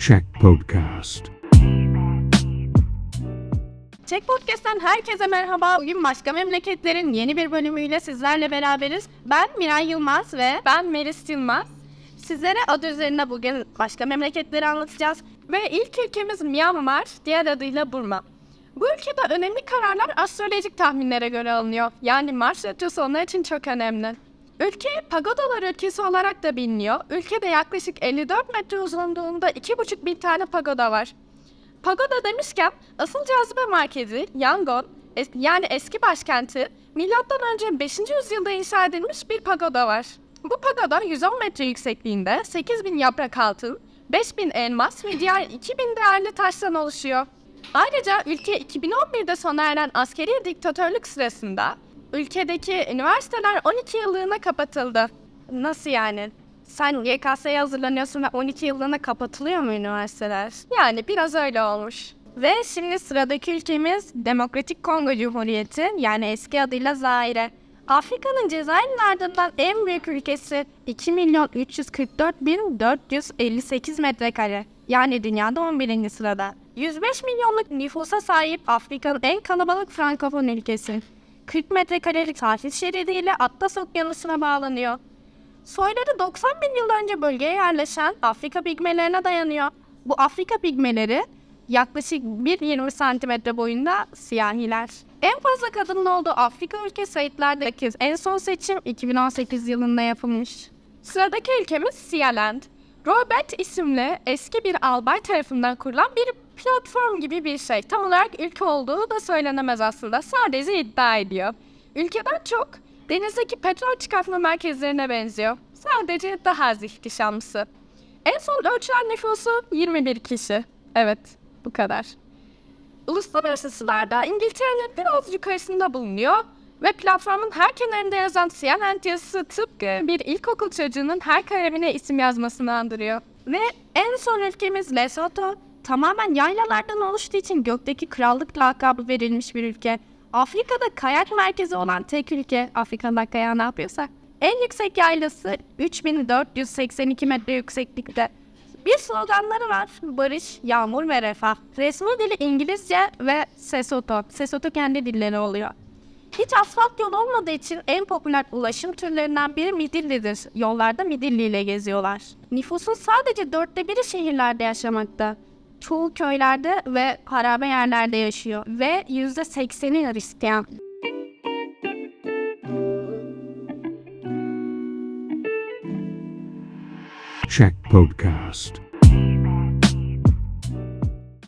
Check Podcast. Çek Podcast'ten herkese merhaba. Bugün başka memleketlerin yeni bir bölümüyle sizlerle beraberiz. Ben Miray Yılmaz ve ben Melis Yılmaz. Sizlere adı üzerine bugün başka memleketleri anlatacağız. Ve ilk ülkemiz Myanmar, diğer adıyla Burma. Bu ülkede önemli kararlar astrolojik tahminlere göre alınıyor. Yani Mars retrosu onlar için çok önemli. Ülke pagodalar ülkesi olarak da biliniyor. Ülkede yaklaşık 54 metre uzunluğunda 2,5 bin tane pagoda var. Pagoda demişken asıl cazibe merkezi Yangon es- yani eski başkenti milattan önce 5. yüzyılda inşa edilmiş bir pagoda var. Bu pagoda 110 metre yüksekliğinde 8000 yaprak altın, 5000 elmas ve diğer 2000 değerli taştan oluşuyor. Ayrıca ülke 2011'de sona eren askeri diktatörlük sırasında ülkedeki üniversiteler 12 yıllığına kapatıldı. Nasıl yani? Sen YKS'ye hazırlanıyorsun ve 12 yıllığına kapatılıyor mu üniversiteler? Yani biraz öyle olmuş. Ve şimdi sıradaki ülkemiz Demokratik Kongo Cumhuriyeti yani eski adıyla Zaire. Afrika'nın Cezayir'in ardından en büyük ülkesi 2 milyon 344 bin 458 metrekare. Yani dünyada 11. sırada. 105 milyonluk nüfusa sahip Afrika'nın en kalabalık Frankofon ülkesi. 40 metrekarelik sahil şeridiyle Atlas Okyanusu'na bağlanıyor. Soyları 90 bin yıl önce bölgeye yerleşen Afrika pigmelerine dayanıyor. Bu Afrika pigmeleri yaklaşık 1.20 santimetre boyunda siyahiler. En fazla kadının olduğu Afrika ülke sayıtlardaki en son seçim 2018 yılında yapılmış. Sıradaki ülkemiz Sialand. Robert isimli eski bir albay tarafından kurulan bir platform gibi bir şey. Tam olarak ülke olduğu da söylenemez aslında. Sadece iddia ediyor. Ülkeden çok denizdeki petrol çıkartma merkezlerine benziyor. Sadece daha az ihtişamlısı. En son ölçülen nüfusu 21 kişi. Evet, bu kadar. Uluslararası sularda İngiltere'nin biraz yukarısında bulunuyor ve platformun her kenarında yazan Sialand yazısı tıpkı bir ilkokul çocuğunun her kalemine isim yazmasını andırıyor. Ve en son ülkemiz Lesotho tamamen yaylalardan oluştuğu için gökteki krallık lakabı verilmiş bir ülke. Afrika'da kayak merkezi olan tek ülke, Afrika'da kayağı ne yapıyorsa. En yüksek yaylası 3482 metre yükseklikte. Bir sloganları var. Barış, yağmur ve refah. Resmi dili İngilizce ve Sesotho. Sesotho kendi dilleri oluyor. Hiç asfalt yol olmadığı için en popüler ulaşım türlerinden biri Midilli'dir. Yollarda Midilli ile geziyorlar. Nüfusun sadece dörtte biri şehirlerde yaşamakta. Çoğu köylerde ve harabe yerlerde yaşıyor ve yüzde sekseni Hristiyan. Check Podcast.